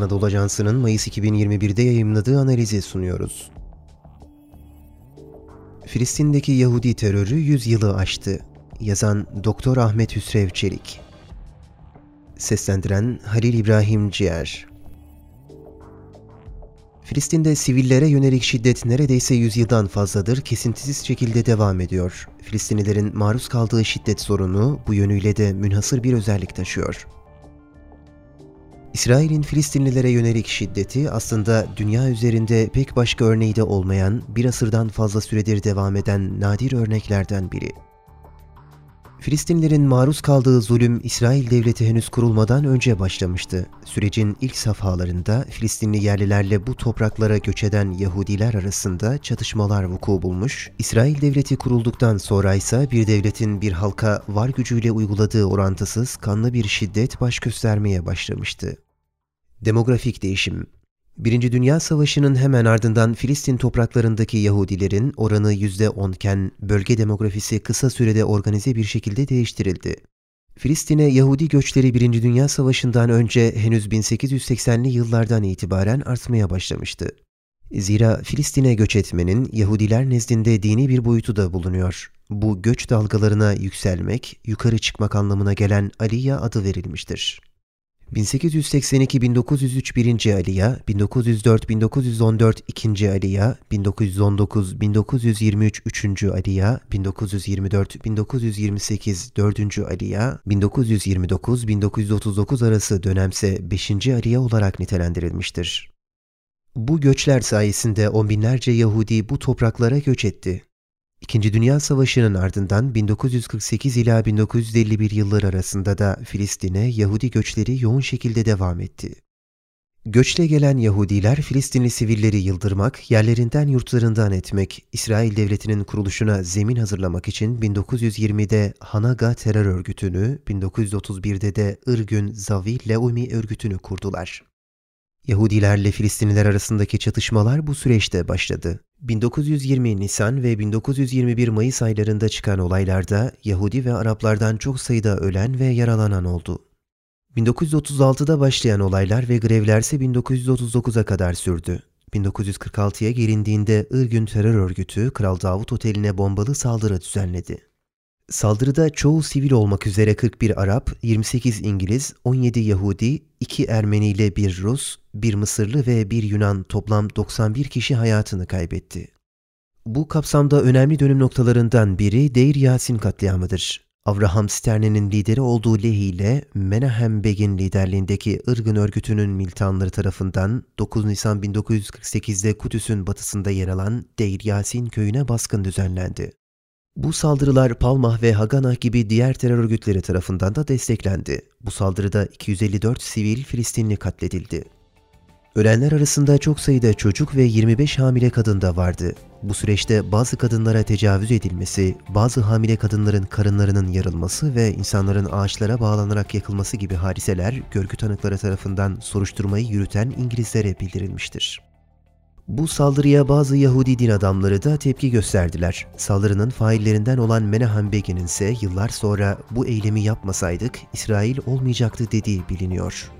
Anadolu Ajansı'nın Mayıs 2021'de yayımladığı analizi sunuyoruz. Filistin'deki Yahudi terörü 100 yılı aştı. Yazan Doktor Ahmet Hüsrev Çelik Seslendiren Halil İbrahim Ciğer Filistin'de sivillere yönelik şiddet neredeyse yüzyıldan fazladır kesintisiz şekilde devam ediyor. Filistinlilerin maruz kaldığı şiddet sorunu bu yönüyle de münhasır bir özellik taşıyor. İsrail'in Filistinlilere yönelik şiddeti aslında dünya üzerinde pek başka örneği de olmayan, bir asırdan fazla süredir devam eden nadir örneklerden biri. Filistinlilerin maruz kaldığı zulüm İsrail devleti henüz kurulmadan önce başlamıştı. Sürecin ilk safhalarında Filistinli yerlilerle bu topraklara göç eden Yahudiler arasında çatışmalar vuku bulmuş, İsrail devleti kurulduktan sonra ise bir devletin bir halka var gücüyle uyguladığı orantısız kanlı bir şiddet baş göstermeye başlamıştı. Demografik değişim Birinci Dünya Savaşı'nın hemen ardından Filistin topraklarındaki Yahudilerin oranı %10 iken bölge demografisi kısa sürede organize bir şekilde değiştirildi. Filistin'e Yahudi göçleri Birinci Dünya Savaşı'ndan önce henüz 1880'li yıllardan itibaren artmaya başlamıştı. Zira Filistin'e göç etmenin Yahudiler nezdinde dini bir boyutu da bulunuyor. Bu göç dalgalarına yükselmek, yukarı çıkmak anlamına gelen Aliyya adı verilmiştir. 1882-1903 1. Aliya, 1904-1914 2. Aliya, 1919-1923 3. Aliya, 1924-1928 4. Aliya, 1929-1939 arası dönemse 5. Aliya olarak nitelendirilmiştir. Bu göçler sayesinde on binlerce Yahudi bu topraklara göç etti. İkinci Dünya Savaşı'nın ardından 1948 ila 1951 yılları arasında da Filistin'e Yahudi göçleri yoğun şekilde devam etti. Göçle gelen Yahudiler Filistinli sivilleri yıldırmak, yerlerinden yurtlarından etmek, İsrail Devleti'nin kuruluşuna zemin hazırlamak için 1920'de Hanaga terör örgütünü, 1931'de de Irgün Zavi Leumi örgütünü kurdular. Yahudilerle Filistinliler arasındaki çatışmalar bu süreçte başladı. 1920 Nisan ve 1921 Mayıs aylarında çıkan olaylarda Yahudi ve Araplardan çok sayıda ölen ve yaralanan oldu. 1936'da başlayan olaylar ve grevlerse 1939'a kadar sürdü. 1946'ya gelindiğinde Irgün terör örgütü Kral Davut Oteli'ne bombalı saldırı düzenledi. Saldırıda çoğu sivil olmak üzere 41 Arap, 28 İngiliz, 17 Yahudi, 2 Ermeni ile bir Rus, bir Mısırlı ve bir Yunan toplam 91 kişi hayatını kaybetti. Bu kapsamda önemli dönüm noktalarından biri Deir Yasin katliamıdır. Avraham Stern'in lideri olduğu Lehi ile Menahem Begin liderliğindeki Irgın örgütünün militanları tarafından 9 Nisan 1948'de Kudüs'ün batısında yer alan Deir Yasin köyüne baskın düzenlendi. Bu saldırılar Palmah ve Haganah gibi diğer terör örgütleri tarafından da desteklendi. Bu saldırıda 254 sivil Filistinli katledildi. Ölenler arasında çok sayıda çocuk ve 25 hamile kadın da vardı. Bu süreçte bazı kadınlara tecavüz edilmesi, bazı hamile kadınların karınlarının yarılması ve insanların ağaçlara bağlanarak yakılması gibi hadiseler görgü tanıkları tarafından soruşturmayı yürüten İngilizlere bildirilmiştir. Bu saldırıya bazı Yahudi din adamları da tepki gösterdiler. Saldırının faillerinden olan Menahem Begin'in ise yıllar sonra bu eylemi yapmasaydık İsrail olmayacaktı dediği biliniyor.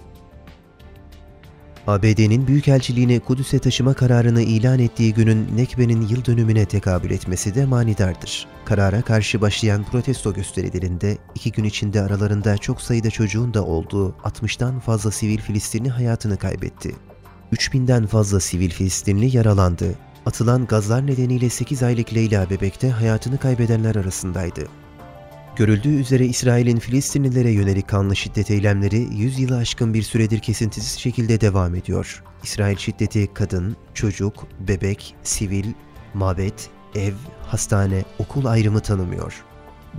ABD'nin Büyükelçiliğini Kudüs'e taşıma kararını ilan ettiği günün Nekbe'nin yıl dönümüne tekabül etmesi de manidardır. Karara karşı başlayan protesto gösterilerinde iki gün içinde aralarında çok sayıda çocuğun da olduğu 60'tan fazla sivil Filistinli hayatını kaybetti. 3000'den fazla sivil Filistinli yaralandı. Atılan gazlar nedeniyle 8 aylık Leyla bebekte hayatını kaybedenler arasındaydı. Görüldüğü üzere İsrail'in Filistinlilere yönelik kanlı şiddet eylemleri 100 yılı aşkın bir süredir kesintisiz şekilde devam ediyor. İsrail şiddeti kadın, çocuk, bebek, sivil, mabet, ev, hastane, okul ayrımı tanımıyor.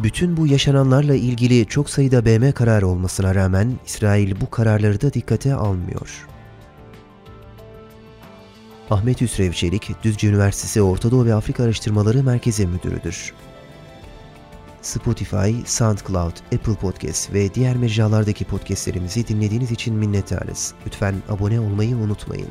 Bütün bu yaşananlarla ilgili çok sayıda BM kararı olmasına rağmen İsrail bu kararları da dikkate almıyor. Ahmet Hüsrev Çelik, Düzce Üniversitesi Orta Doğu ve Afrika Araştırmaları Merkezi Müdürüdür. Spotify, SoundCloud, Apple Podcast ve diğer mecralardaki podcastlerimizi dinlediğiniz için minnettarız. Lütfen abone olmayı unutmayın.